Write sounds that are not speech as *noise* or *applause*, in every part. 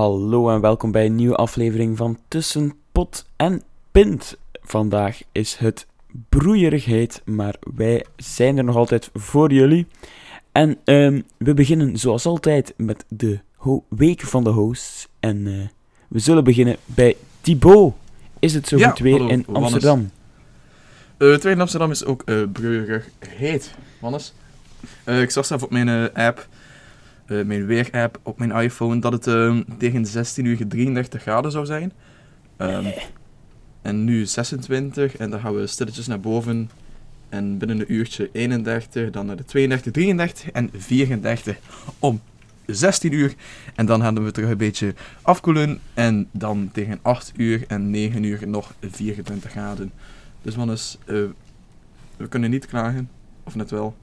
Hallo en welkom bij een nieuwe aflevering van Tussen Pot en Pint. Vandaag is het broeierig heet, maar wij zijn er nog altijd voor jullie. En ehm, we beginnen zoals altijd met de week van de hosts. En eh, we zullen beginnen bij Thibaut. Is het zo Ja, goed weer hallo, in Wannes. Amsterdam? Eh, het weer in Amsterdam is ook uh, breurig heet, Wannes. Ik zag zelf op mijn app, eh, mijn weer-app op mijn iPhone, dat het ehm, tegen 16 uur 33 graden zou zijn. Ehm, en nu 26 en dan gaan we stilletjes naar boven. En binnen een uurtje 31, dan naar de 32, 33 en 34 om 16 uur. En dan gaan we terug een beetje afkoelen. En dan tegen 8 uur en 9 uur nog 24 graden. Dus mannes, eh, we kunnen niet klagen. Of net wel.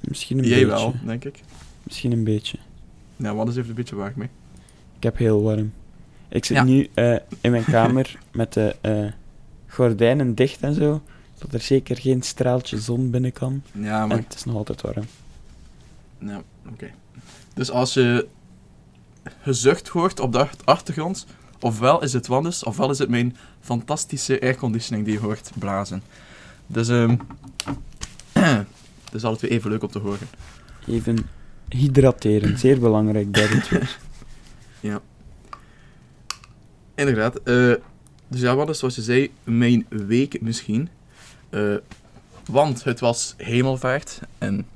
Misschien een Jij beetje. wel, denk ik. Misschien een beetje. Nou, Wannes heeft een beetje warm mee. Ik heb heel warm. Ik zit Ja. nu eh, in mijn kamer *laughs* met de eh, gordijnen dicht en zo. Dat er zeker geen straaltje zon binnen kan. Ja, En maar... het is nog altijd warm. Nou, oké. Dus als je gezucht hoort op de ach- achtergrond, ofwel is het Wannes, ofwel is het mijn fantastische airconditioning die je hoort blazen. Dus, ehm... *clears throat* het is altijd weer even leuk om te horen. Even hydrateren, zeer belangrijk bij dit weer. Inderdaad. eh, dus ja, wat is zoals je zei, mijn week misschien. Eh, want het was hemelvaart en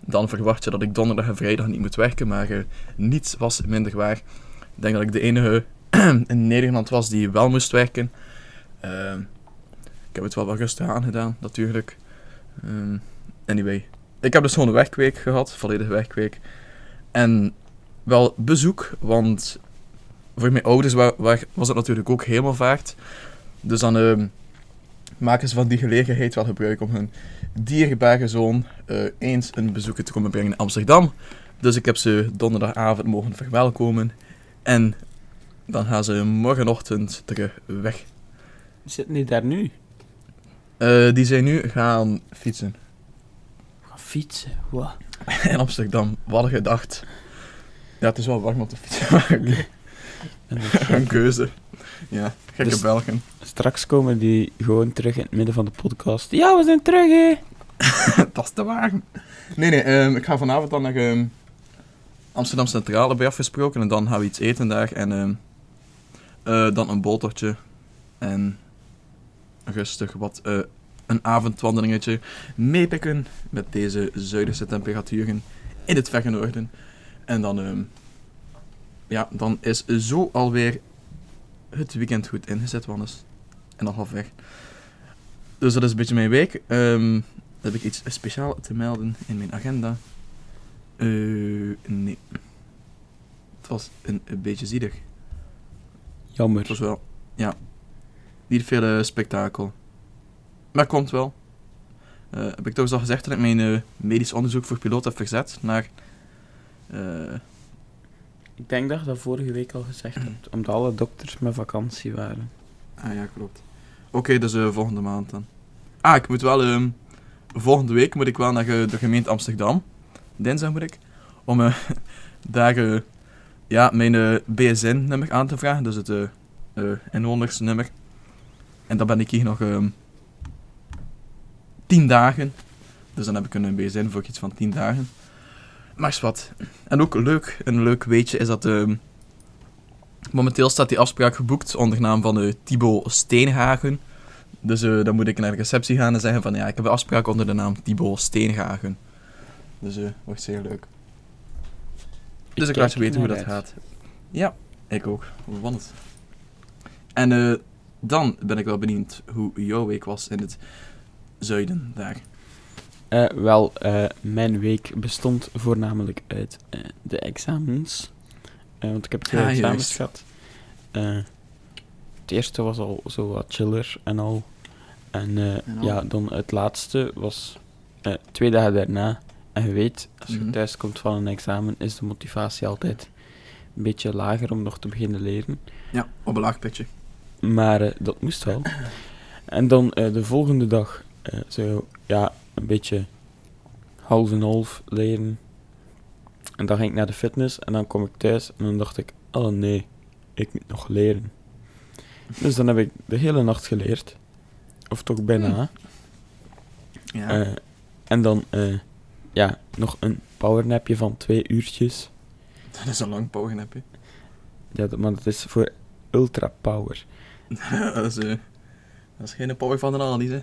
dan verwacht je dat ik donderdag en vrijdag niet moet werken, maar eh, niets was minder waar. Ik denk dat ik de enige *clears throat* in Nederland was die wel moest werken. Ik heb het wel wat rustig aangedaan, natuurlijk. Ehm, anyway, ik heb dus gewoon een werkweek gehad, volledige werkweek. En wel bezoek, want voor mijn ouders wa- wa- was het natuurlijk ook hemelvaart. Dus dan ehm, maken ze van die gelegenheid wel gebruik om hun dierbare zoon eh, eens een bezoekje te komen brengen in Amsterdam. Dus ik heb ze donderdagavond mogen verwelkomen. En dan gaan ze morgenochtend terug weg. Zitten die daar nu? Eh, die zijn nu gaan fietsen fietsen, wat? *laughs* in Amsterdam. Wat gedacht? Ja, het is wel warm om te fietsen, *laughs* maar oké. En dan- *laughs* een keuze. Ja, gekke Dus- Belgen. Straks komen die gewoon terug in het midden van de podcast. Ja, we zijn terug, hè! dat is te warm. Nee, nee, ehm, ik ga vanavond dan naar ehm, Amsterdam Centraal, bij afgesproken. En dan gaan we iets eten daar. En ehm, eh, dan een botertje. En rustig wat eh, een avondwandelingetje meepikken met deze zuidelijke temperaturen in het verre noorden. En dan, ehm, ja, dan is zo alweer het weekend goed ingezet, Wannes. En al halfweg. Dus dat is een beetje mijn week. Ehm, heb ik iets speciaals te melden in mijn agenda? Eh, nee. Het was een, een beetje zielig. Het Jammer. was wel, ja, niet veel eh, spektakel. Maar komt wel. Eh, heb ik toch al gezegd dat ik mijn eh, medisch onderzoek voor piloot heb verzet naar... eh, Ik denk dat je dat vorige week al gezegd hebt, omdat alle dokters met vakantie waren. ah ja, klopt. Oké, dus volgende maand dan. Ah, ik moet wel... ehm, volgende week moet ik wel naar de gemeente Amsterdam. Dinsdag moet ik. Om eh, *laughs* daar ja, mijn BSN-nummer aan te vragen. Dus het inwonersnummer. En dan ben ik hier nog ehm 10 dagen. Dus dan heb ik een BSN voor iets van 10 dagen. Maar is wat. En ook leuk, een leuk weetje is dat... ehm, momenteel staat die afspraak geboekt onder naam van eh Thibaut Steenhagen. Dus eh, dan moet ik naar de receptie gaan en zeggen van ja, ik heb een afspraak onder de naam Thibaut Steenhagen. Dus eh wordt zeer leuk. Dus ik, laat je weten hoe dat uit. gaat. Ja, ik ook. Want. En dan ben ik wel benieuwd hoe jouw week was in het zuiden daar. Eh, wel, eh, mijn week bestond voornamelijk uit eh, de examens. Want ik heb twee Ah, examens juist. gehad. Eh, het eerste was al zo wat chiller en al. En, En al. ja, dan het laatste was twee dagen daarna. En je weet, als je Mhm. thuis komt van een examen, is de motivatie altijd een beetje lager om nog te beginnen leren. Ja, op een laag pitje. Maar dat moest wel. En dan de volgende dag eh, zo, ja, een beetje half en half leren. En dan ging ik naar de fitness en dan kom ik thuis en dan dacht ik, oh nee, ik moet nog leren. Dus dan heb ik de hele nacht geleerd. Of toch bijna. Ja. Eh, en dan, eh, ja, nog een powernapje van twee uurtjes. dat is een lang pogen, heb je. Ja, maar dat is voor ultra power. *laughs* dat, is, dat is geen power van de analyse.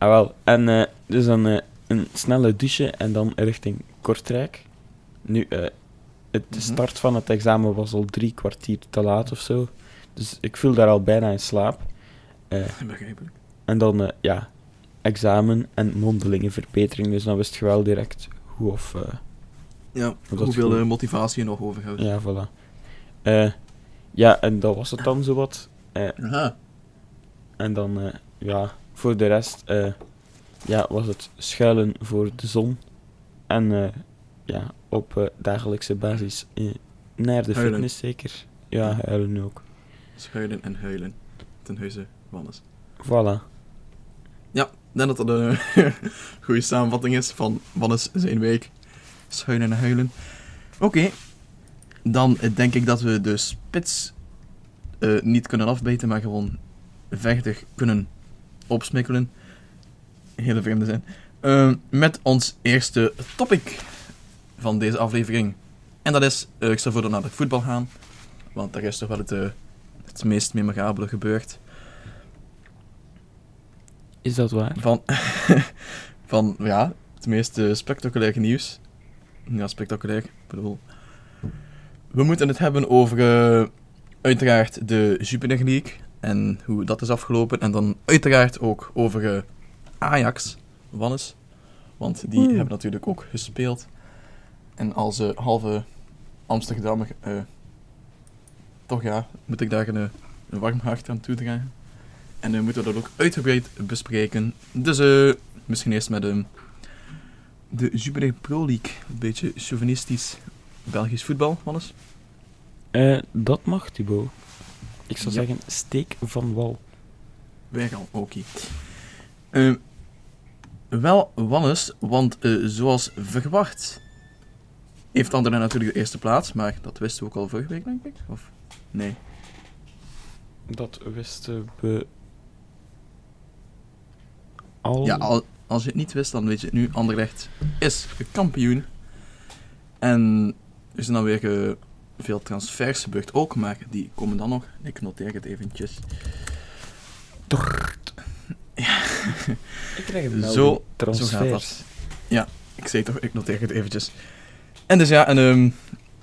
Ah, wel. En eh, dus dan eh, een snelle douche en dan richting Kortrijk. Nu, eh, het, de Mhm. start van het examen was al drie kwartier te laat of zo. Dus ik viel daar al bijna in slaap. *laughs* Begrijpelijk. en dan, ja, examen en mondelinge verbetering. Dus dan wist je wel direct hoe of... Ja, hoeveel goed. motivatie je nog overhoudt. ja, voilà. Ja, en dat was het dan zowat. Aha. En dan, ja, voor de rest eh, ja, was het schuilen voor de zon. En eh, ja, op eh, dagelijkse basis naar de Huilen. fitness zeker. Ja, huilen ook. Schuilen en huilen. Ten huize Wannes. Voilà. Ik denk dat dat een *laughs* goede samenvatting is van Wannes zijn week. Schuilen en huilen. Oké. Dan denk ik dat we de spits niet kunnen afbijten, maar gewoon vechtig kunnen opsmikkelen. Hele vreemde zijn. Eh, met ons eerste topic van deze aflevering. En dat is, eh, ik stel voor naar de voetbal gaan. Want daar is toch wel het, eh, het meest memorabele gebeurd. Is dat waar? Van, *laughs* van ja, het meest eh, spectaculaire nieuws. Ja, spectaculair, ik bedoel. We moeten het hebben over uiteraard de Jupiler League en hoe dat is afgelopen. En dan uiteraard ook over eh, Ajax, Wannes. Want die hebben natuurlijk ook gespeeld. En als eh, halve Amsterdammer, eh, toch ja, moet ik daar een, een warm hart aan toedragen. En dan moeten we dat ook uitgebreid bespreken. Dus misschien eerst met ehm, de Jupiler Pro League. Een beetje chauvinistisch Belgisch voetbal, Wannes. Dat mag, Thibaut. Ik zou Ja. zeggen, steek van wal. Wij gaan, oké. Ehm, wel, Wannes, want eh, zoals verwacht heeft Anderlecht natuurlijk de eerste plaats, maar dat wisten we ook al vorige week, denk ik? Of nee? Dat wisten we al. Ja, al, als je het niet wist, dan weet je het nu. Anderlecht is kampioen. En zijn dan weer eh, veel transfers gebeurd ook, maar die komen dan nog. Ik noteer het eventjes. Ik krijg een Zo- melding. zo gaat transfers. Ik zei toch, ik noteer het eventjes. En dus ja, en, ehm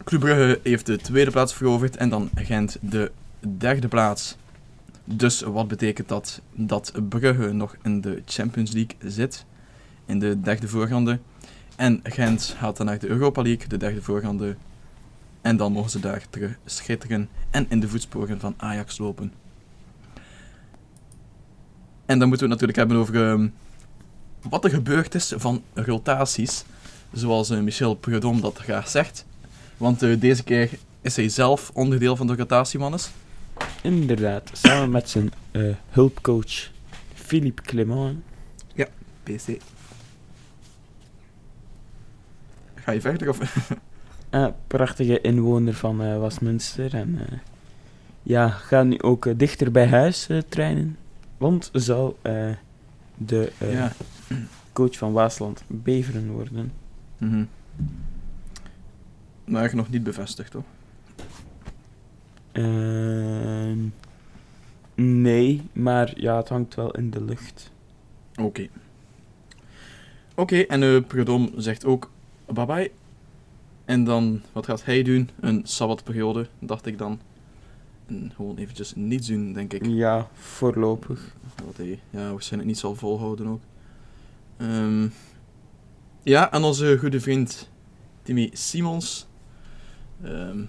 Club Brugge heeft de tweede plaats veroverd en dan Gent de derde plaats. Dus wat betekent dat? Dat Brugge nog in de Champions League zit, in de derde voorgaande. En Gent gaat dan naar de Europa League, de derde voorgaande. En dan mogen ze daar terug schitteren en in de voetsporen van Ajax lopen. En dan moeten we het natuurlijk hebben over ehm, wat er gebeurd is van rotaties. Zoals eh, Michel Prudhomme dat graag zegt. Want eh, deze keer is hij zelf onderdeel van de rotatiemannes. Inderdaad, samen met zijn eh, hulpcoach Philippe Clement. PC. Ga je verder of... *laughs* Eh, prachtige inwoner van eh Westminster. En eh, ja, gaat nu ook dichter bij huis trainen. Want eh, de ja. coach van Waasland Beveren worden. Mhm. Maar nog niet bevestigd, toch? Ehm, nee, maar ja, het hangt wel in de lucht. Oké. Oké, en uh, Prudhomme zegt ook bye bye. En dan, wat gaat hij doen? Een sabbatperiode, dacht ik dan. En gewoon eventjes niets doen, denk ik. Ja, voorlopig. Wat hij ja, waarschijnlijk niet zal volhouden ook. Ehm, Ja, en onze goede vriend Timmy Simons. Ehm,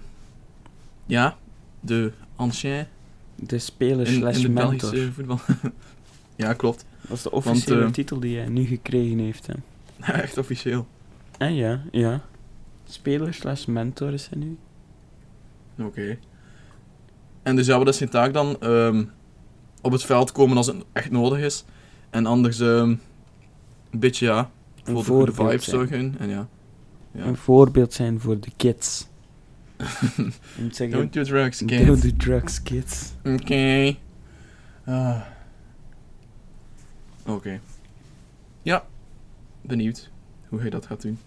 ja, de ancien De speler in, slash in de mentor. Belgische voetbal. *laughs* ja, klopt. Dat is de officiële eh, titel die hij nu gekregen heeft. Hè. *laughs* Echt officieel. En ja, ja. Speler slash mentor is hij nu. Oké. En dus ja, wat is zijn taak dan? Ehm, op het veld komen als het echt nodig is. En anders ehm, een beetje, ja, voor de goede voorbeeld vibes zijn. zorgen. En ja. ja. Een voorbeeld zijn voor de kids. *laughs* Zeggen, Don't do drugs, don't kids. do drugs, kids. Oké. Ah. Oké. Ja. Benieuwd hoe hij dat gaat doen.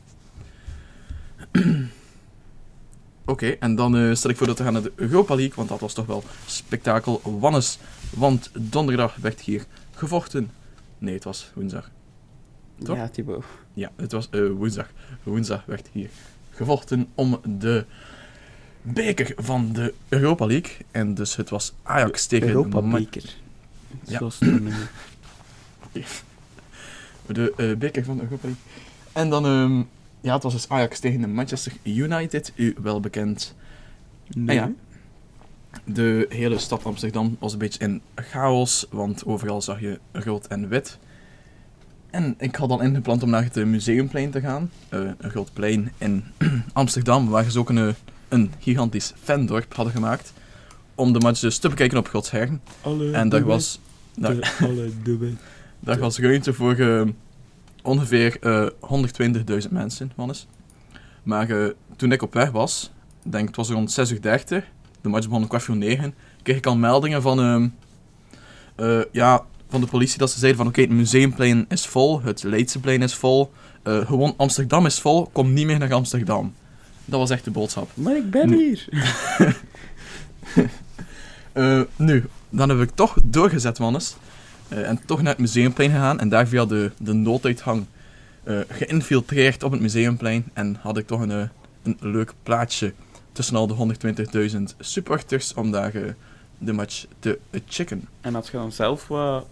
*clears throat* Oké, en dan eh, stel ik voor dat we gaan naar de Europa League, want dat was toch wel spektakel Wannes. Want donderdag werd hier gevochten. Nee, het was woensdag. Toch? Ja, Thibaut. Ja, het was eh, woensdag. Woensdag werd hier gevochten om de beker van de Europa League. En dus het was Ajax tegen Europa Beker. Ja. Zoals het noemen. De eh, beker van de Europa League. En dan, ehm, ja, het was dus Ajax tegen de Manchester United, u wel bekend. Nee. ja. De hele stad Amsterdam was een beetje in chaos, want overal zag je rood en wit. En ik had al ingepland om naar het eh, Museumplein te gaan. Eh, een groot plein in *clears throat* Amsterdam, waar ze ook een, eh, een gigantisch fandorp hadden gemaakt. Om de match dus te bekijken op Godshern. Alle En daar was, daar, *laughs* daar was ruimte voor eh, ongeveer eh 120.000 mensen, Wannes. Maar eh, toen ik op weg was, ik denk het was rond 6 uur 30, de match begon om kwart voor 9, kreeg ik al meldingen van, ehm, eh, ja, van de politie dat ze zeiden van oké, het museumplein is vol, het Leidseplein is vol, gewoon Amsterdam is vol, kom niet meer naar Amsterdam. Dat was echt de boodschap. Maar ik ben Nu. hier. *laughs* *laughs* Nu, dan heb ik toch doorgezet, mannes. Eh, en toch naar het museumplein gegaan. En daar via de, de nooduithang eh, geïnfiltreerd op het museumplein. En had ik toch een, eh, een leuk plaatsje tussen al de 120.000 supporters om daar de match te checken. En had je dan zelf wat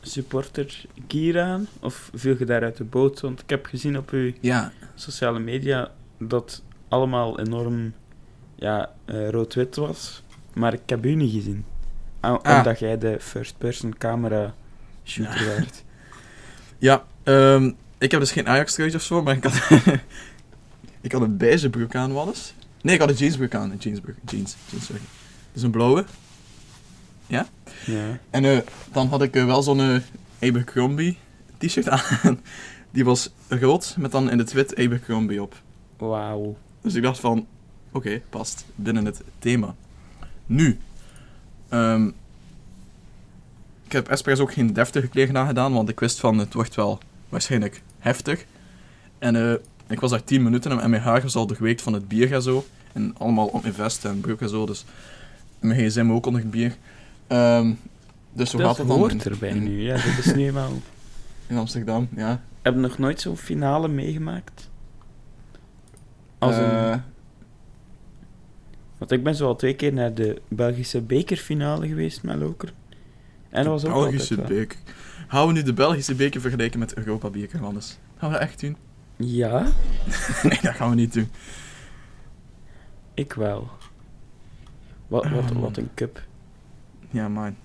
supporter gear aan? Of viel je daar uit de boot? Want ik heb gezien op uw Ja, sociale media dat allemaal enorm ja, rood-wit was. Maar ik heb u niet gezien. Ah, Ah. Omdat jij de first-person camera shooter werd. ja ehm, ik heb dus geen Ajax-truitje of zo, maar ik had, *laughs* ik had een beige broek aan, Wannes. Nee, ik had een jeansbroek aan. Een jeansbroek, jeans, jeans, sorry. Dus een blauwe. Ja. En eh, dan had ik eh, wel zo'n uh, Abercrombie t-shirt aan. *laughs* Die was rood met dan in het wit Abercrombie op. Wauw. Dus ik dacht van, oké, past binnen het thema. Nu, ehm, ik heb expres ook geen deftige kleren aangedaan, want ik wist van het wordt wel waarschijnlijk heftig. En eh, ik was daar 10 minuten en mijn haar was al doorweekt van het bier en zo. En allemaal op mijn vest en broek en zo, dus mijn gsm ook onder het bier. Ehm, dus zo Dat gaat het dan hoort erbij in, nu. Ja, dat is nu eenmaal... *laughs* in Amsterdam, ja. Heb je nog nooit zo'n finale meegemaakt? Als een... Eh, Want ik ben zo al twee keer naar de Belgische bekerfinale geweest met Loker. En dat was ook Belgische beker. Gaan we nu de Belgische beker vergelijken met Europa beker, anders? Gaan we dat echt doen? Ja, *laughs* nee, dat gaan we niet doen. ik wel. Wat, wat, wat een cup. Ja, man.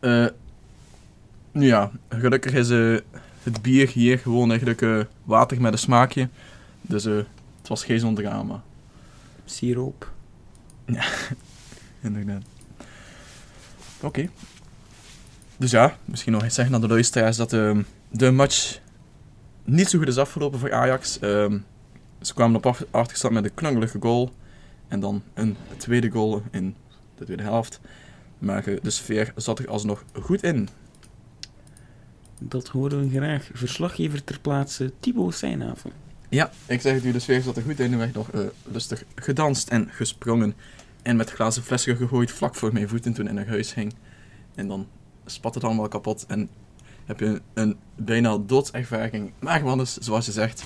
Eh, nu ja, gelukkig is eh, het bier hier gewoon eigenlijk eh, water met een smaakje. Dus het was geen zo'n drama. Siroop. *laughs* Inderdaad. Oké. Dus ja, misschien nog eens zeggen aan de luisteraars dat ehm, de match niet zo goed is afgelopen voor Ajax. Ehm, ze kwamen op achterstand met een knangelige goal. En dan een tweede goal in de tweede helft. Maar eh, de sfeer zat er alsnog goed in. Dat horen we graag. Verslaggever ter plaatse Thibaut Seinhaven. Ja, ik zeg het u, de sfeer zat er goed in. Er werd nog eh, lustig gedanst en gesprongen. En met glazen flessen gegooid vlak voor mijn voeten toen ik naar huis ging. En dan spat het allemaal kapot en heb je een, een bijna doodservaring. Maar man, dus, zoals je zegt,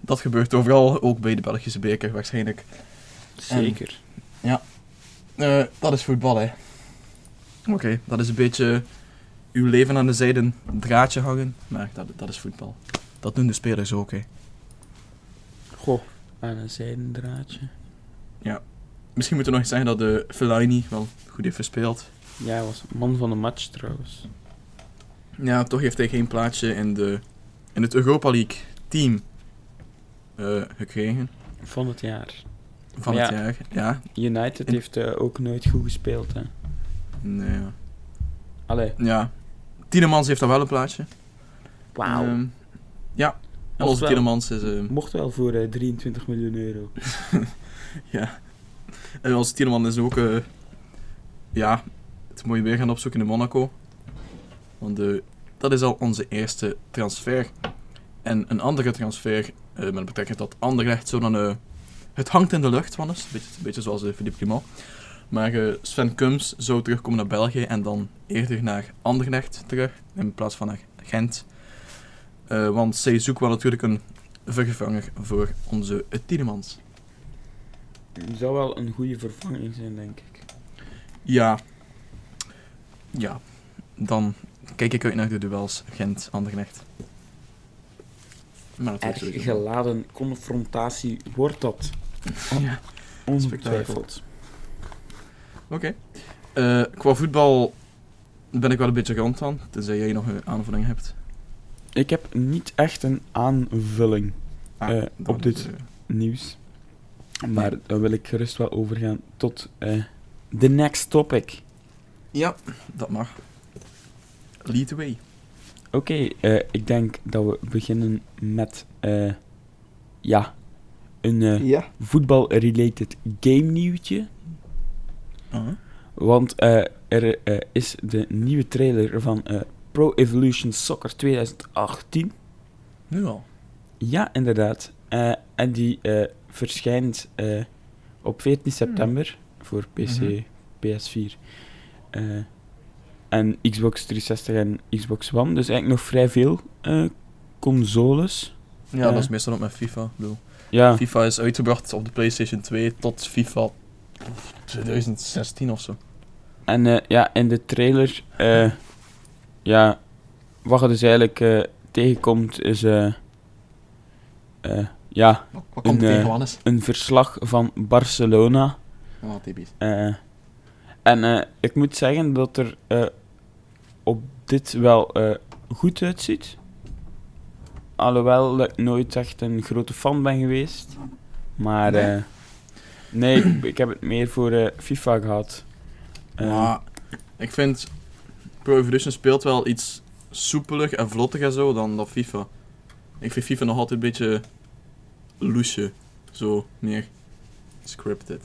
dat gebeurt overal, ook bij de Belgische beker waarschijnlijk. Zeker. Eh, dat is voetbal, hè. Oké, dat is een beetje uw leven aan de zijde draadje hangen, maar dat, dat is voetbal. Dat doen de spelers ook, hè. Goh, aan een zijden draadje. Misschien moeten we nog eens zeggen dat de Fellaini wel goed heeft gespeeld. Ja, hij was man van de match trouwens. Ja, toch heeft hij geen plaatsje in, de, in het Europa League team eh, gekregen Van het jaar. van het ja. jaar. Ja, United heeft eh, ook nooit goed gespeeld, hè. nee, ja. Allee, ja. Tielemans heeft daar wel een plaatsje. wauw. Ehm, ja, en onze. Tielemans is... ehm, Mocht wel voor eh, 23 miljoen euro. *laughs* ja. En onze Tielemans is ook... eh, ja, het moet je weer gaan opzoeken in Monaco. Want eh, dat is al onze eerste transfer. En een andere transfer, eh, met betrekking tot Anderlecht, zo dan... eh, het hangt in de lucht, Wannes. Een beetje, een beetje zoals eh, Philippe Clement. Maar eh, Sven Kums zou terugkomen naar België en dan eerder naar Anderlecht terug, in plaats van naar Gent. Eh, want zij zoeken wel natuurlijk een vervanger voor onze eh, Tielemans. Zou wel een goede vervanging zijn, denk ik. Ja. Ja. Dan kijk ik uit naar de duels Gent-Anderlecht. Maar Erg geladen confrontatie wordt dat. *laughs* Ja. Ongetwijfeld. Oké. Eh, qua voetbal ben ik wel een beetje rond aan, tenzij jij nog een aanvulling hebt. Ik heb niet echt een aanvulling Ah, Eh, op dit. eh, nieuws. Maar dan wil ik gerust wel overgaan tot eh the next topic. ja, dat mag. Lead the way. Oké, eh, ik denk dat we beginnen met eh, ja, een eh, Ja. voetbal-related game nieuwtje. Uh Want eh, er eh, is de nieuwe trailer van eh, Pro Evolution Soccer 2018. Nu al. Ja, inderdaad. Eh, en die eh, verschijnt eh, op 14 september voor PC, Mhm. PS4 eh, en Xbox 360 en Xbox One. Dus eigenlijk nog vrij veel eh, consoles. Ja, dat is meestal ook met FIFA. Bedoel, Ja, FIFA is uitgebracht op de PlayStation 2 tot FIFA 2016 of zo. en eh, ja, in de trailer, eh, *laughs* ja, wat je dus eigenlijk eh, tegenkomt is, eh, eh, ja, Wat, wat komt er tegen, Wannes? een verslag van Barcelona. Ah, typisch. En ik moet zeggen dat er op dit wel goed uitziet. Alhoewel ik nooit echt een grote fan ben geweest. Maar Nee? nee, ik, ik heb het meer voor FIFA gehad. Eh, Maar ik vind Pro Evolution speelt wel iets soepeler en vlotter en zo dan dat FIFA. Ik vind FIFA nog altijd een beetje loesje. Zo meer scripted.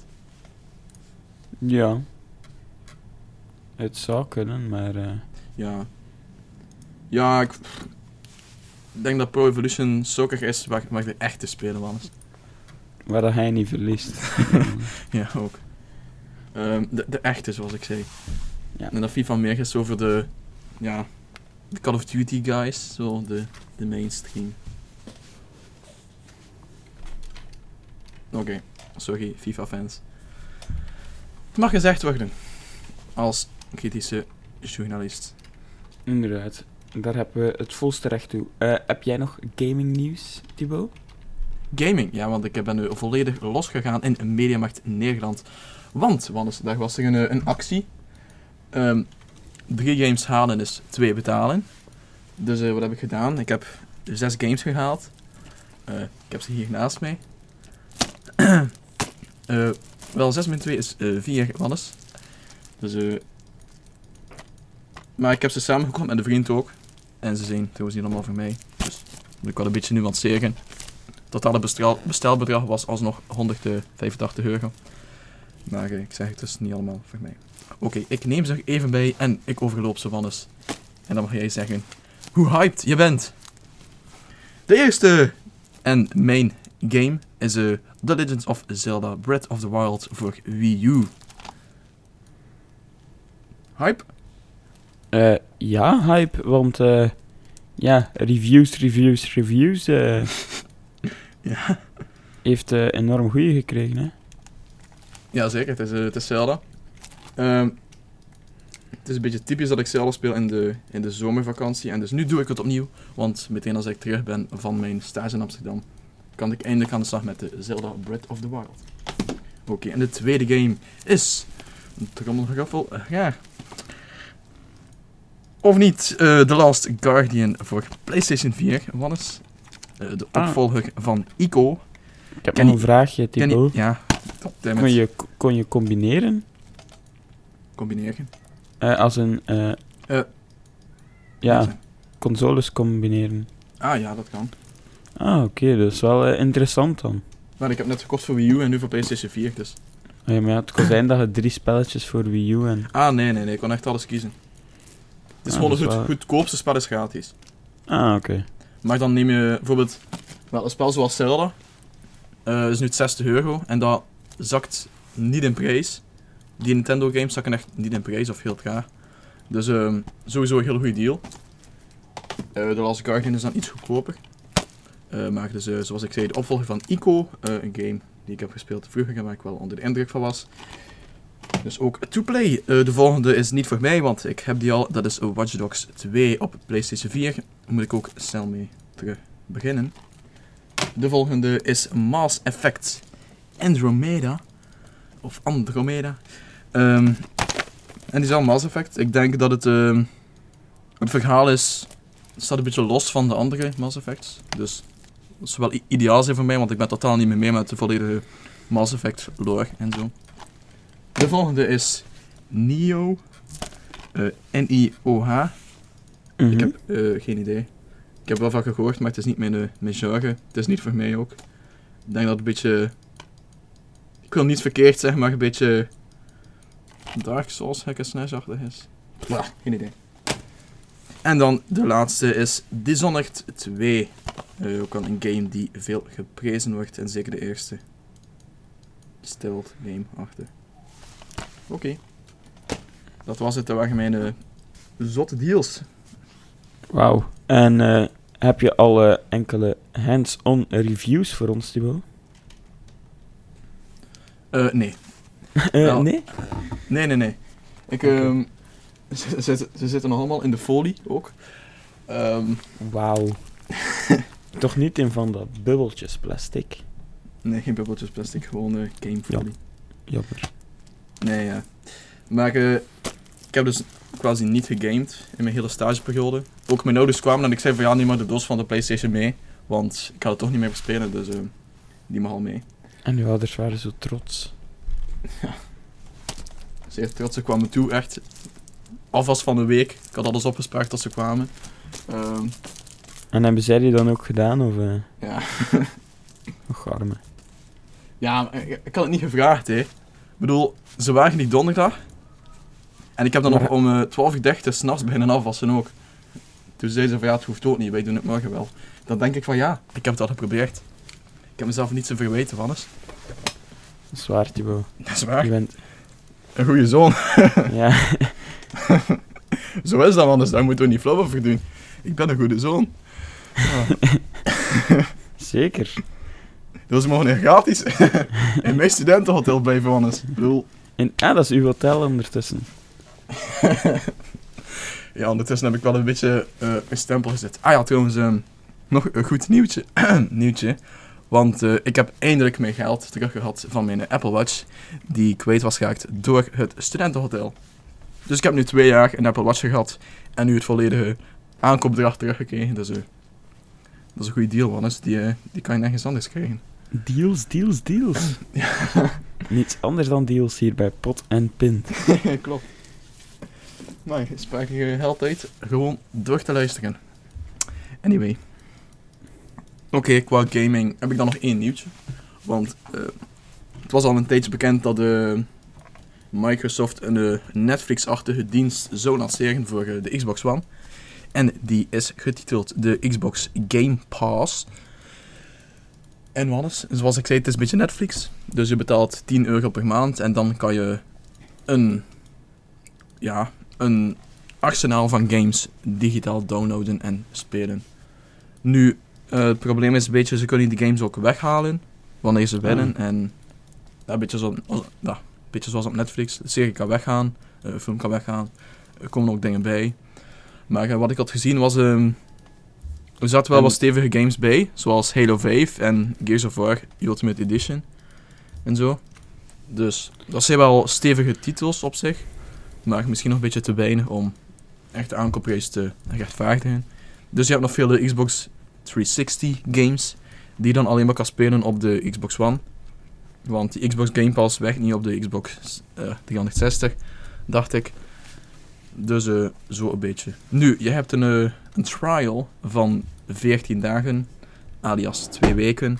Ja. Het zou kunnen, maar... eh, Ja. Ja, ik ik denk dat Pro Evolution soccer is waar, waar de echte spelen van is. waar dat hij niet verliest. *laughs* Ja, ook. Ehm, de, de echte, zoals ik zei. Ja. En dat FIFA meer is over de, ja, de Call of Duty guys, zo de, de mainstream. Oké, sorry FIFA-fans. Het mag gezegd worden, als kritische journalist. Inderdaad. Daar hebben we het volste recht toe. Eh, heb jij nog gaming nieuws, Thibaut? Gaming, ja, want ik ben nu volledig losgegaan in Mediamarkt Nederland. Want, want daar was er een, eh, een actie. Ehm, drie games halen is twee betalen. Dus eh, wat heb ik gedaan? Ik heb zes games gehaald. Eh, ik heb ze hier naast mij. *clears throat* Eh, wel, 6 min 2 is eh 4 wannes. Dus, maar ik heb ze samengekocht met een vriend ook. En ze zijn trouwens niet allemaal voor mij. Dus moet ik wel een beetje nuanceren. Het totale bestel, bestelbedrag was alsnog 185 euro. Maar eh, ik zeg het dus niet allemaal voor mij. Oké, ik neem ze er even bij en ik overloop ze van eens. En dan mag jij zeggen hoe hyped je bent. De eerste en main game is eh The Legend of Zelda Breath of the Wild voor Wii U. Hype? Eh, ja, hype, want eh, ja, reviews, reviews, reviews eh, *laughs* Ja. heeft eh, enorm goede gekregen. Hè? Ja, zeker. Het is, eh, het is Zelda. Ehm, het is een beetje typisch dat ik Zelda speel in de, in de zomervakantie. En dus nu doe ik het opnieuw. Want meteen als ik terug ben van mijn stage in Amsterdam, kan ik eindelijk aan de slag met de Zelda Breath of the Wild. Oké, en de tweede game is... Een trommelgeroffel. eh, ja. Of niet, eh The Last Guardian voor PlayStation 4. Wat is eh, de Ah. opvolger van Ico. Ik heb Ken nog een vraagje, Thibaut. Ja, Kon je, kon je combineren? Combineren. Eh, als een... eh, Eh, ja, consoles combineren. Ah ja, dat kan. Ah, oké, dat is wel interessant dan. Maar ik heb net gekocht voor Wii U en nu voor PlayStation 4, dus... Ah, Ja, maar ja, het kon zijn dat je drie spelletjes voor Wii U en... Ah, nee, nee, nee. Ik kon echt alles kiezen. Het is Ah, gewoon het wel- goedkoopste spel is gratis. Ah, oké. Maar dan neem je bijvoorbeeld... Wel, een spel zoals Zelda. eh is nu 60 euro. En dat zakt niet in prijs. Die Nintendo games zakken echt niet in prijs, of heel traag. Dus ehm, sowieso een heel goede deal. Eh The Last Guardian is dan iets goedkoper. Eh, maar dus, eh, zoals ik zei, de opvolger van Ico. een game die ik heb gespeeld vroeger en waar ik wel onder de indruk van was. Dus ook to play. De volgende is niet voor mij, want ik heb die al. Dat is Watch Dogs 2 op PlayStation 4. Daar moet ik ook snel mee terug beginnen. De volgende is Mass Effect Andromeda. Of Andromeda. Ehm, en die is al Mass Effect. Ik denk dat het, ehm, het verhaal is, het staat een beetje los van de andere Mass Effects. Dus dat is wel ideaal zijn voor mij, want ik ben totaal niet meer mee met de volledige Mass Effect lore en zo. De volgende is Nio. eh, N-I-O-H. Mhm. Ik heb eh, geen idee. Ik heb wel van gehoord, maar het is niet mijn, eh, mijn genre. Het is niet voor mij ook. Ik denk dat het een beetje... Ik wil niet verkeerd zeggen, maar een beetje... Dark Souls hack and slash-achtig is. Ja, geen idee. En dan de laatste is Dishonored 2. Eh, ook al een game die veel geprezen wordt. En zeker de eerste. Stealth game achter. Oké. Dat was het. Dat waren mijn eh, zotte deals. Wauw. En eh, heb je al eh, enkele hands-on reviews voor ons, Thibaut? Eh, nee. *laughs* Eh, Wel. nee? Nee, nee, nee. Ik, ehm, ze, ze, ze zitten nog allemaal in de folie ook. Ehm, Wauw. *laughs* Toch niet in van dat bubbeltjes plastic? nee, geen bubbeltjes plastic, gewoon eh gamefolie. Jammer. Nee, ja. Maar ik heb dus quasi niet gegamed in mijn hele stageperiode. Ook mijn ouders kwamen en ik zei van ja, neem maar de doos van de Playstation mee. Want ik ga het toch niet meer verspelen, dus eh, die mag al mee. En uw ouders waren zo trots. *laughs* Zeer trots, ze kwamen toe, echt alvast van een week. Ik had alles opgespaard tot ze kwamen. Ehm, En hebben zij die dan ook gedaan? Of, eh ja. *laughs* och, arme. Ja, maar ik, had het niet gevraagd, hè. Ik bedoel, ze waren die donderdag. En ik heb dan nog om eh 12 uur 30 s'nachts beginnen afwassen ook. Toen zei ze van ja, het hoeft ook niet, wij doen het morgen wel. Dan denk ik van ja, ik heb het al geprobeerd. Ik heb mezelf niet te verwijten, Wannes. Dat is waar, Thibaut. Dat is Je waar. bent... Een goede zoon. *laughs* Ja, *laughs* Zo is dat, Wannes. Daar moeten we niet flauw over doen. Ik ben een goede zoon. *laughs* zeker. Dus we mogen hier gratis in mijn studentenhotel blijven, Wannes. Ik bedoel, En, ah, dat is uw hotel ondertussen. Ja, ondertussen heb ik wel een beetje eh, een stempel gezet. Ah ja, trouwens, ehm, nog een goed nieuwtje. *clears throat* nieuwtje. Want eh, ik heb eindelijk mijn geld teruggehad van mijn Apple Watch, die kwijt was geraakt door het studentenhotel. Dus ik heb nu twee jaar een Apple Watch gehad en nu het volledige aankoopbedrag teruggekregen. Dus dat is een goede deal, Wannes. Die, eh, die kan je nergens anders krijgen. Deals, deals, deals. *laughs* *laughs* Niets anders dan deals hier bij Pot en Pint. *laughs* Klopt. Maar spaar je geld tijd gewoon door te luisteren. Anyway. Oké, qua gaming heb ik dan nog één nieuwtje. Want eh, het was al een tijdje bekend dat eh, Microsoft een Netflix-achtige dienst zou lanceren voor eh, de Xbox One. En die is getiteld de Xbox Game Pass. En wat is? Zoals ik zei, het is een beetje Netflix. Dus je betaalt 10 euro per maand en dan kan je een, ja, een arsenaal van games digitaal downloaden en spelen. Nu, eh, het probleem is een beetje, ze kunnen die games ook weghalen wanneer ze willen. En ja, een, beetje zo, als- ja, een beetje zoals op Netflix, de serie kan weggaan, eh, een film kan weggaan. er komen ook dingen bij. Maar eh, wat ik had gezien was... ehm er zaten wel wat stevige games bij, zoals Halo 5 en Gears of War Ultimate Edition. En zo. Dus dat zijn wel stevige titels op zich. Maar misschien nog een beetje te weinig om echt de aankoopprijs te rechtvaardigen. Dus je hebt nog veel Xbox 360 games die je dan alleen maar kan spelen op de Xbox One. Want die Xbox Game Pass werkt niet op de Xbox eh 360, dacht ik. Dus eh, zo een beetje. Nu, je hebt een, eh, een trial van 14 dagen, alias 2 weken.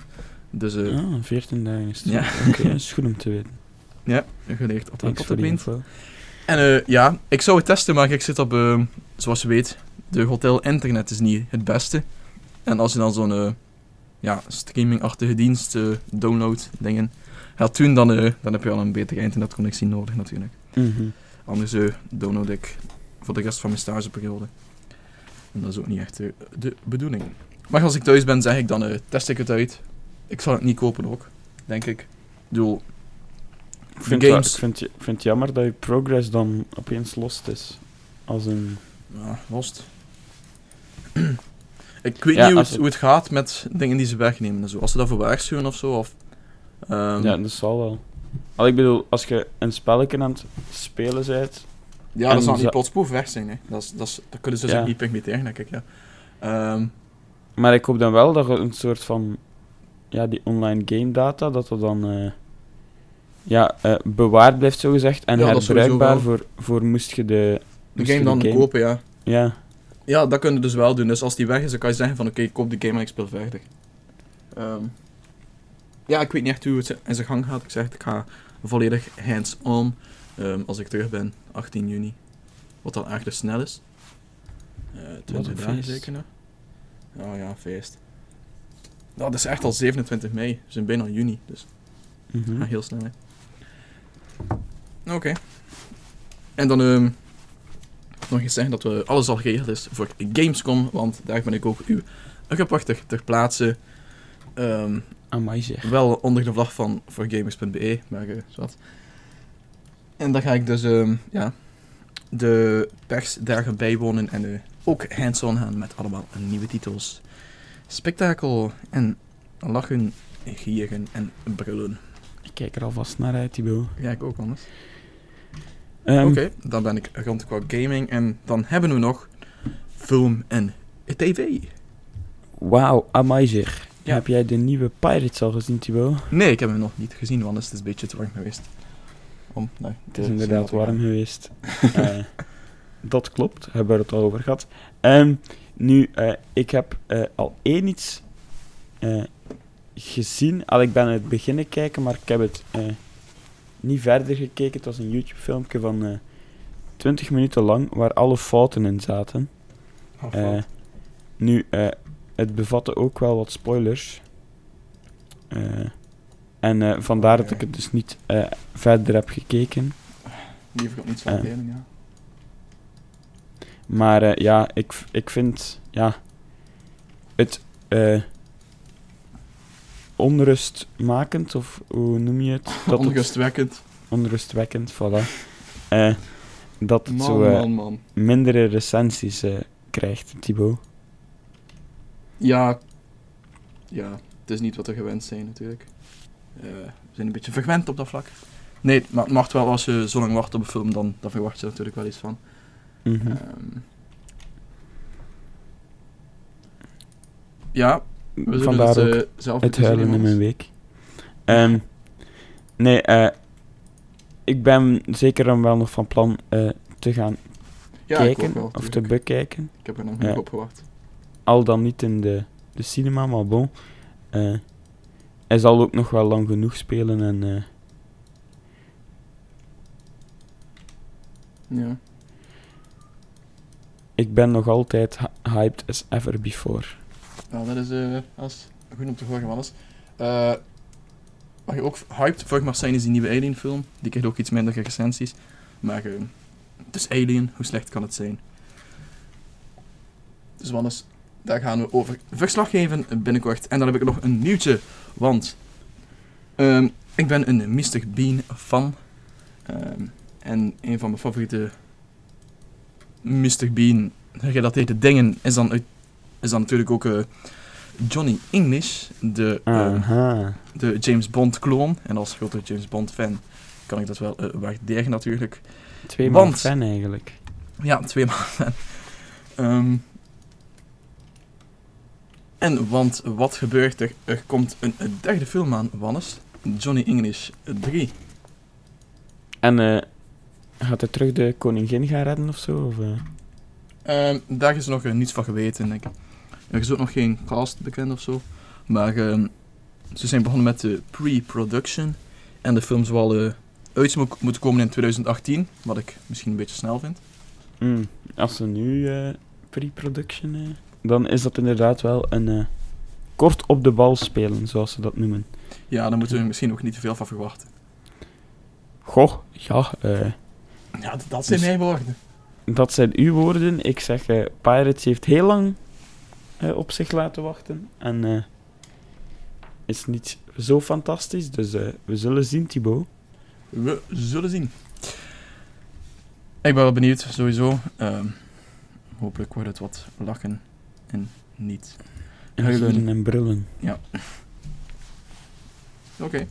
Dus eh, Ah, 14 dagen is het. Ja. Oké, is goed om te weten. ja, geleerd op Thanks de info. En eh, ja, ik zou het testen, maar ik zit op, eh, zoals je weet, de hotel internet is niet het beste. En als je dan zo'n eh, ja, streamingachtige dienst eh, download dingen gaat doen, dan, eh, dan heb je al een betere internetconnectie nodig natuurlijk. Mhm. Anders eh, download ik voor de rest van mijn stageperiode. En dat is ook niet echt de bedoeling. Maar als ik thuis ben, zeg ik dan, test ik het uit. Ik zal het niet kopen ook, denk ik. Ik bedoel, Ik vind, wel- games... ik vind, je- ik vind het jammer dat je progress dan opeens lost is. Als een... Ja, lost. Ik weet Ja, niet hoe het, het- hoe het gaat met dingen die ze wegnemen en zo. Als ze dat voor waarschuwen of zo, of... ehm, ja, dat zal wel. Al ik bedoel, als je een spelletje aan het spelen bent... ja, dat zal niet plotspoef weg zijn, hè. Dat, is, dat, is, dat kunnen ze dus Ja. ook niet permitteren, denk ik, ja. Ehm, Maar ik hoop dan wel dat je een soort van... Ja, die online game data, dat dat dan... eh, ja, eh, bewaard blijft, zogezegd. En Ja, herbruikbaar voor, voor moest je de... game dan kopen, ja. Ja, Ja, dat kunnen ze dus wel doen. Dus als die weg is, dan kan je zeggen van, oké, ik koop de game en ik speel verder. Ehm, ja, ik weet niet echt hoe het in zijn gang gaat. Ik zeg, ik ga volledig hands-on ehm, als ik terug ben, 18 juni. Wat al echt snel is. Eh 20 een dagen zeker nog. Oh ja, feest. Nou, dat is echt al 27 mei. We zijn bijna juni, dus gaat heel snel, hè. Oké. En dan ehm, nog eens zeggen dat we alles al geregeld is voor Gamescom, want daar ben ik ook uw reporter ter plaatse. Ehm, Amai zeg. wel onder de vlag van voorgamers.be, maar eh zwart. En dan ga ik dus ehm, ja, de persdagen bijwonen en eh, ook hands-on gaan met allemaal nieuwe titels. Spektakel en lachen, gieren en brullen. Ik kijk er alvast naar uit, Thibaut. Ja, ik ook anders. Ehm, Oké, dan ben ik rond qua gaming en dan hebben we nog film en tv. Wauw. Ja. Heb jij de nieuwe Pirates al gezien, Thibaut? Nee, ik heb hem nog niet gezien, want het is een beetje te warm geweest. Om, nou, Het is inderdaad warm geweest. *laughs* Eh, dat klopt, hebben we het al over gehad. Ehm, nu, eh, ik heb eh, al één iets gezien. Al ik ben het beginnen kijken, maar ik heb het niet verder gekeken. Het was een YouTube-filmpje van eh 20 minuten lang, waar alle fouten in zaten. Eh, nu, eh, het bevatte ook wel wat spoilers. Eh, en eh, vandaar dat ik het dus niet eh, verder heb gekeken. Liever ook niet zo eh, delen, ja. Maar eh, ja, ik, ik vind ja, het eh, onrustmakend, of hoe noem je het? Dat het- Onrustwekkend. onrustwekkend, voilà. Eh, dat het Man, zo eh, man, man. mindere recensies eh, krijgt, Thibaut. Ja, ja, het is niet wat we gewend zijn natuurlijk. We zijn een beetje verwend op dat vlak. Nee, maar het mag wel als je zo lang wacht op een film, dan, dan verwacht je er natuurlijk wel iets van. Mhm. Ehm, ja, we Vandaar het ook eh, zelf het huilen in mijn week. Ehm, nee, eh, ik ben zeker dan wel nog van plan eh, te gaan Ja, kijken wel, of te bekijken. Ik heb er nog niet op gewacht. Al dan niet in de, de cinema, maar bon. Hij zal ook nog wel lang genoeg spelen en Ja. ik ben nog altijd hy- hyped as ever before. Nou, dat is eh als, goed om te horen, alles. Eh wat je ook hyped voor mag zijn, is die nieuwe Alien film. Die krijgt ook iets minder recensies. Maar eh, het is Alien, hoe slecht kan het zijn? Dus Wannes, daar gaan we over verslag geven binnenkort. En dan heb ik nog een nieuwtje, want ehm, ik ben een Mr. Bean fan. Ehm, en een van mijn favoriete Mr. Bean, gerelateerde dingen, is dan, uit, is dan natuurlijk ook eh, Johnny English, de, eh, de James Bond kloon. En als grote James Bond fan kan ik dat wel eh, waarderen natuurlijk. Twee want- fan eigenlijk. Ja, twee *laughs* maal fan. Ehm, en want wat gebeurt er? Er komt een, derde film aan, Wannes. Johnny English 3. En gaat hij terug de koningin gaan redden of zo? Of? Ehm, daar is nog niets van geweten, denk ik. Er is ook nog geen cast bekend of zo. Maar ehm, ze zijn begonnen met de pre-production. En de film zou al eh, uit mo- moeten komen in 2018. Wat ik misschien een beetje snel vind. Mm, als ze nu eh, pre-production... eh, dan is dat inderdaad wel een eh, kort op de bal spelen, zoals ze dat noemen. Ja, daar moeten we misschien ook niet te veel van verwachten. Goh, ja, Ja, dat zijn Dus- mijn woorden. dat zijn uw woorden. Ik zeg, Pirates heeft heel lang eh, op zich laten wachten. En eh, is niet zo fantastisch, dus eh, we zullen zien, Thibaut. We zullen zien. Ik ben wel benieuwd, sowieso. Ehm, hopelijk wordt het wat lachen en niet. En Huilen. en brullen. Oké.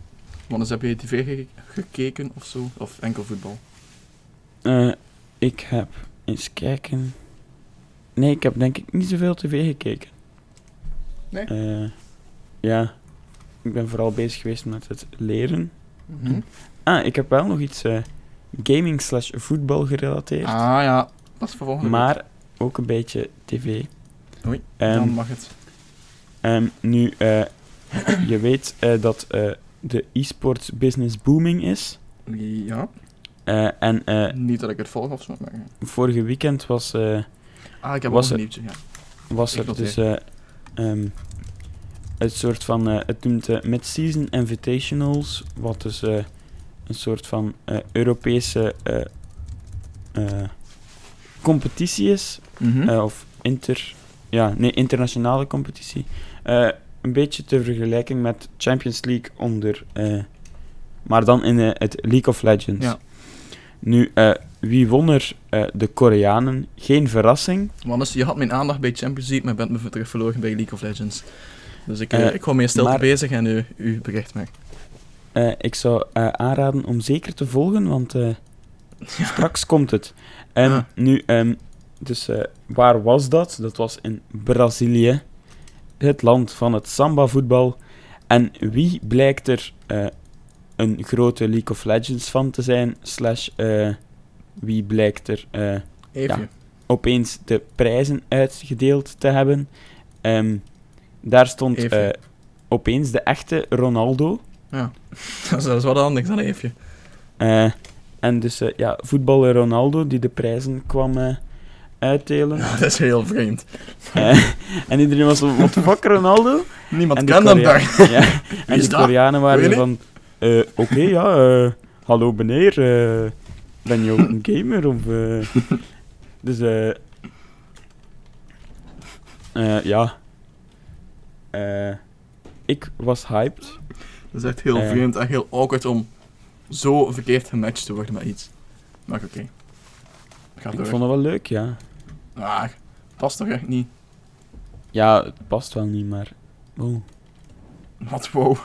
Want eens heb je tv ge- gekeken of zo? Of enkel voetbal? Eh, ik heb eens kijken. Nee, ik heb denk ik niet zoveel tv gekeken. Nee? Eh, ja, ik ben vooral bezig geweest met het leren. Mhm. Ah, ik heb wel nog iets eh, gaming slash voetbal gerelateerd. Ah ja, dat is voor volgende week. maar ook een beetje tv. Oei, Ehm, dan mag het. ehm, nu, eh, je weet dat de e-sports business booming is. Ja, en eh, niet dat ik het volg of zo. Maar... vorige weekend was... Ah, ik heb Was ook een nieuwtje. Ja. was Ik er dus eh, ehm, een soort van, eh, het noemt eh, Mid-Season Invitationals, wat dus een soort van Europese competitie is, Mhm. of inter, ja, nee, internationale competitie. Een beetje te vergelijken met Champions League onder, maar dan in het League of Legends. Ja. Nu, wie won er? Eh, de Koreanen. Geen verrassing. Wannes, je had mijn aandacht bij Champions League, maar bent me terug verloren bij League of Legends. Dus ik, Eh, ik hou me maar- bezig en u, u bericht. Eh, ik zou aanraden om zeker te volgen, want *laughs* straks komt het. En nu, ehm, dus waar was dat? Dat was in Brazilië, het land van het samba-voetbal. En wie blijkt er een grote League of Legends van te zijn? Slash, wie blijkt er eh, opeens de prijzen uitgedeeld te hebben? Ehm, daar stond eh, opeens de echte Ronaldo. Ja. *laughs* dat, is, dat wat anders dan even. Eh, en dus ja, voetballer Ronaldo die de prijzen kwam uitdelen. Ja, dat is heel vreemd. En iedereen was van, wat fuck Ronaldo? Niemand hem Korea- daar. *laughs* ja, en de dat? Koreanen waren Really? van, oké ja, hallo meneer, ben je ook *laughs* een gamer? Of, eh? *laughs* dus eh eh, ja, Eh, ik was hyped. Dat is echt heel vreemd en heel awkward om zo verkeerd gematcht te worden met iets. Maar oké. Ga Ik door. vond het wel leuk, ja. Ah, past toch echt niet? Ja, het past wel niet, maar... Oh, Wat wow.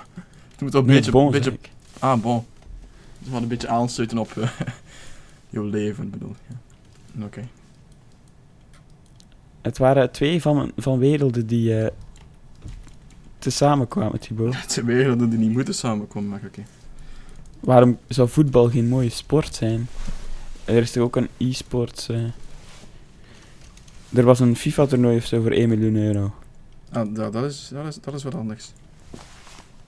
Het moet wel een nee, beetje... bon, beetje ah, bon. Het moet een beetje aansluiten op eh, jouw leven, bedoel. Ja. Oké. Het waren twee van, van werelden die eh te samenkwamen, Thibaut. *laughs* Het zijn werelden die niet moeten samenkomen, maar oké. Waarom zou voetbal geen mooie sport zijn? Er is toch ook een e-sports... eh, Er was een FIFA-toernooi of zo voor 1 miljoen euro. Ah, dat, is, dat, is, dat is wat anders.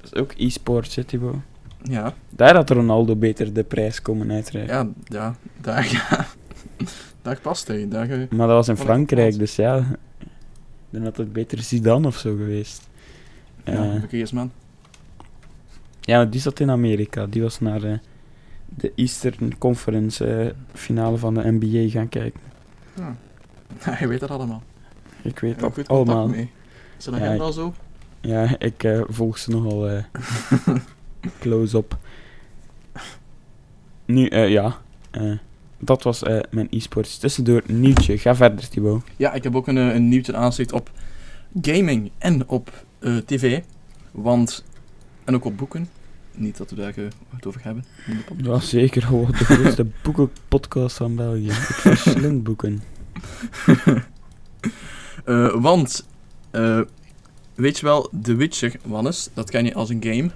Dat is ook e-sports, hè, Thibaut? Ja, Daar had Ronaldo beter de prijs komen uitreiken. ja, ja. Daar, ja. *laughs* daar past hij. Daar, eh, Maar dat was in Frankrijk, dus ja... Dan had het beter Zidane of zo geweest. ja, Eh, verkeersman. Ja, die zat in Amerika. Die was naar eh, de Eastern Conference finale van de NBA gaan kijken. Ja. *laughs* Hij weet dat allemaal. Ik weet dat allemaal. mee. Is dat Ja, zo? Ja, ik volg ze nogal *laughs* close op. Nu, eh, ja. eh, dat was eh, mijn e-sports tussendoor nieuwtje. Ga verder, Thibaut. Ja, ik heb ook een, een nieuwtje aanzicht op gaming en op tv. Want, en ook op boeken. Niet dat we daar het over hebben. Ja, zeker. De grootste *laughs* boekenpodcast van België. Ik verslind boeken. *laughs* Want, weet je wel, The Witcher, Wannes, dat ken je als een game.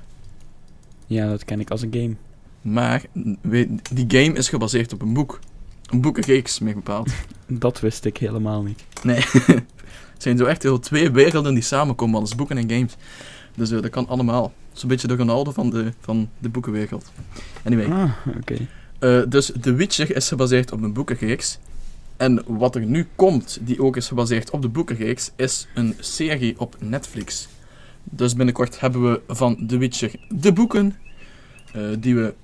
Ja, dat ken ik als een game. Maar weet, die game is gebaseerd op een boek. Een boekenreeks, meer bepaald. *laughs* Dat wist ik helemaal niet. Nee, *laughs* het zijn zo echt heel twee werelden die samenkomen, alles boeken en games. Dus eh, dat kan allemaal. Zo'n beetje de Ronaldo van de, van de boekenwereld. Anyway, Ah, oké. eh, dus The Witcher is gebaseerd op een boekenreeks. En wat er nu komt, die ook is gebaseerd op de boekenreeks, is een serie op Netflix. Dus binnenkort hebben we van The Witcher de boeken, eh, die we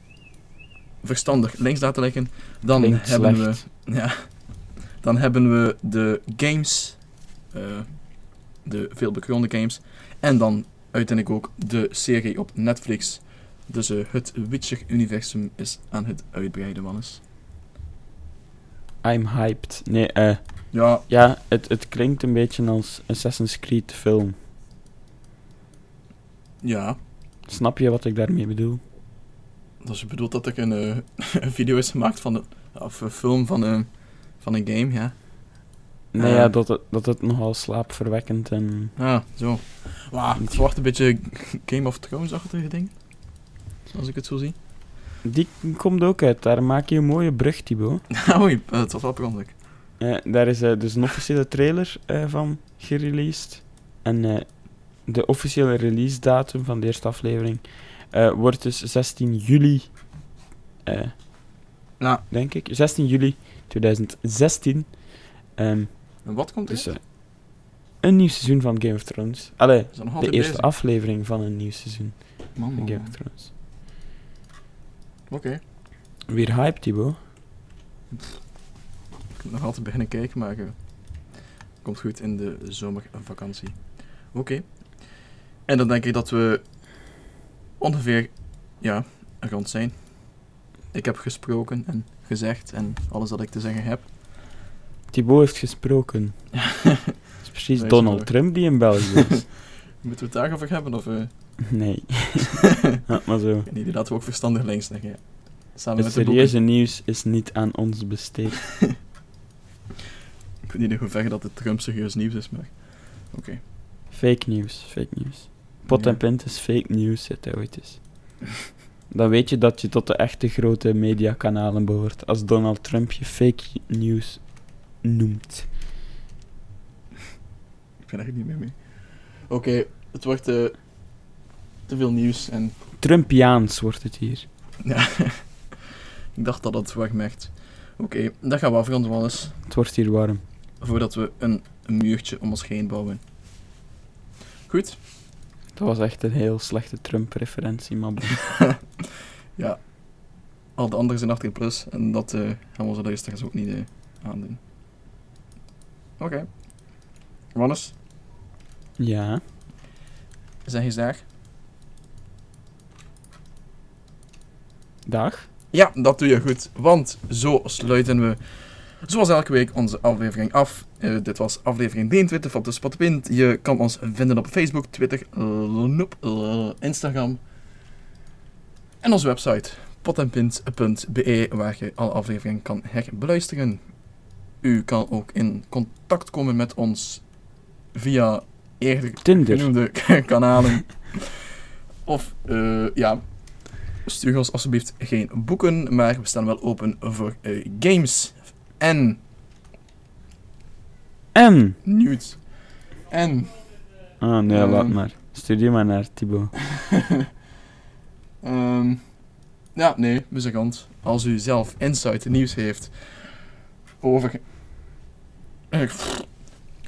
verstandig links laten liggen. Dan Klinkt hebben slecht. we *laughs* ja, dan hebben we de games, eh, de veelbekroonde games. En dan uiteindelijk ook de serie op Netflix. Dus eh, het Witcher-universum is aan het uitbreiden, Wannes. I'm hyped. Nee, eh... Ja, Ja, het, het klinkt een beetje als Assassin's Creed film. Ja. Snap je wat ik daarmee bedoel? Dus je bedoelt dat een, eh, *laughs* een video is gemaakt van de, of een film van, een van een game, ja? Nee, Ah. ja, dat het, dat het nogal slaapverwekkend en... Ah, zo. Wauw, het wordt een beetje *laughs* Game of Thrones-achtige ding. Als ik het zo zie. Die komt ook uit, daar maak je een mooie brug, Thibaut. *laughs* Oei, eh, het was wel brandelijk. Eh, daar is eh, dus een officiële trailer eh, van gereleased. En eh, de officiële release datum van de eerste aflevering eh, wordt dus 16 juli, eh, Nou, denk ik. 16 juli 2016. Ehm, en wat komt er? dus een nieuw seizoen van Game of Thrones. Allee, de eerste bezig? aflevering van een nieuw seizoen Man, van man, Game man. of Thrones. Oké. Weer hype, Thibaut. Ik moet nog altijd beginnen kijken, maar komt goed in de zomervakantie. Oké. En dan denk ik dat we ongeveer, ja, er rond zijn. Ik heb gesproken en gezegd en alles wat ik te zeggen heb. Thibaut heeft gesproken. Het *laughs* is precies Donald. Trump die in België is. *laughs* Moeten we het daarover hebben? Of, eh nee. *laughs* Ja, maar zo. nee, die laten we ook verstandig links leggen. Samen Het met de boeken. serieuze nieuws is niet aan ons besteed. Ik weet niet in hoeverre dat het Trump serieus nieuws is, maar... Oké. Fake news, fake news. Pot en pint is fake news, het hij ooit is. Dan weet je dat je tot de echte grote mediakanalen behoort. Als Donald Trump je fake news noemt. Ik ben er echt niet meer mee. Oké, het wordt eh, te veel nieuws en Trumpiaans wordt het hier. Ja, *laughs* ik dacht dat het wegmerkt. Oké, dat gaan we afronden, Wallace. Het wordt hier warm. Voordat we een, een muurtje om ons heen bouwen. Goed? Dat was echt een heel slechte Trump-referentie, maar *laughs* ja. Al de anderen zijn 18 plus en dat eh, gaan we onze luisteraars ook niet eh, aandoen. Oké. Wannes, Ja. zeg eens daar. Dag. Ja, dat doe je goed, want zo sluiten we zoals elke week onze aflevering af. Eh, dit was aflevering 23 van de Spotwind. Je kan ons vinden op Facebook, Twitter, eh, eh, Instagram en onze website potenpint.be waar je alle afleveringen kan herbeluisteren. U kan ook in contact komen met ons via eerder Tinder. genoemde *laughs* kanalen. Of, eh, ja, stuur ons alsjeblieft geen boeken, maar we staan wel open voor games en En. nudes. En, Ah, nee, Ehm. laat maar. Stuur die maar naar Thibaut. *laughs* ehm, ja, nee, muzikant. Als u zelf insight nieuws heeft over... Pff,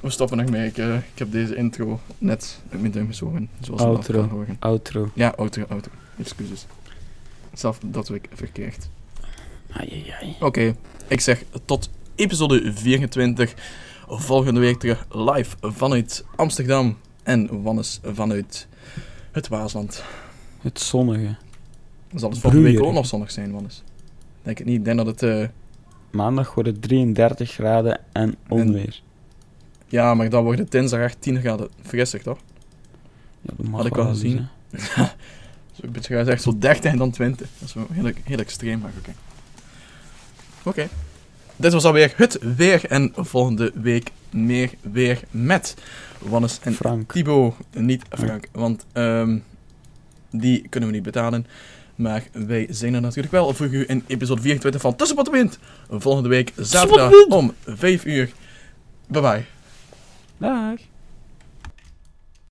we stoppen nog mee. Ik, eh, ik heb deze intro net uit mijn duim gezogen, zoals Outro. horen. Outro. Ja, auto, auto. Excuses. Zelf dat ik verkeerd. Ai, ai, ai. Oké, ik zeg tot episode 24. Volgende week terug live vanuit Amsterdam. En Wannes vanuit het Waasland. Het zonnige. Zal het volgende week ook nog zonnig zijn, Wannes. Denk het niet. Ik denk dat het eh, maandag wordt het 33 graden en onweer. Ja, maar dan wordt het dinsdag echt 10 graden frisser, toch? Ja, dat Had ik wel al gezien. *laughs* Zo, een beetje, echt zo 30 en dan 20. Dat is wel heel, heel extreem, maar oké. Oké. Dit was alweer het weer en volgende week meer weer met Wannes en Frank. Thibaut. Niet Frank, want ehm, die kunnen we niet betalen. Maar wij zijn er natuurlijk wel voor u in episode 24 van Tussenpot Wind. Volgende week zaterdag om 5 uur. Bye bye. Dag.